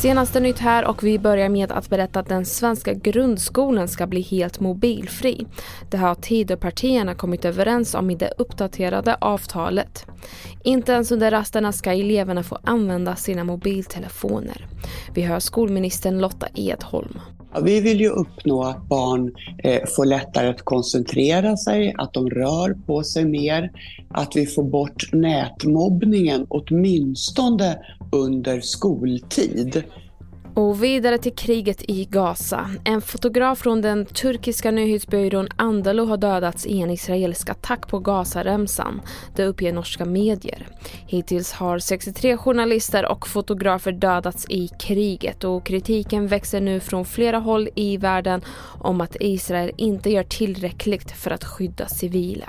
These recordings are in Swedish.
Senaste nytt här och vi börjar med att berätta att den svenska grundskolan ska bli helt mobilfri. Det har Tidöpartierna kommit överens om i det uppdaterade avtalet. Inte ens under rasterna ska eleverna få använda sina mobiltelefoner. Vi hör skolministern Lotta Edholm. Ja, vi vill ju uppnå att barn eh, får lättare att koncentrera sig, att de rör på sig mer, att vi får bort nätmobbningen åtminstone under skoltid. Och vidare till kriget i Gaza. En fotograf från den turkiska nyhetsbyrån Andalo har dödats i en israelisk attack på Gazaremsan. Det uppger norska medier. Hittills har 63 journalister och fotografer dödats i kriget och kritiken växer nu från flera håll i världen om att Israel inte gör tillräckligt för att skydda civila.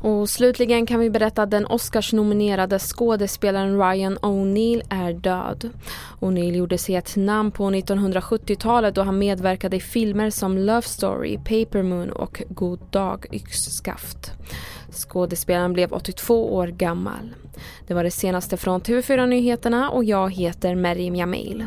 Och slutligen kan vi berätta att den Oscars-nominerade skådespelaren Ryan O'Neill är död. O'Neill gjorde sig ett namn på 1970-talet då han medverkade i filmer som Love Story, Paper Moon och God dag yxskaft. Skådespelaren blev 82 år gammal. Det var det senaste från TV4 Nyheterna och jag heter Merim Jamil.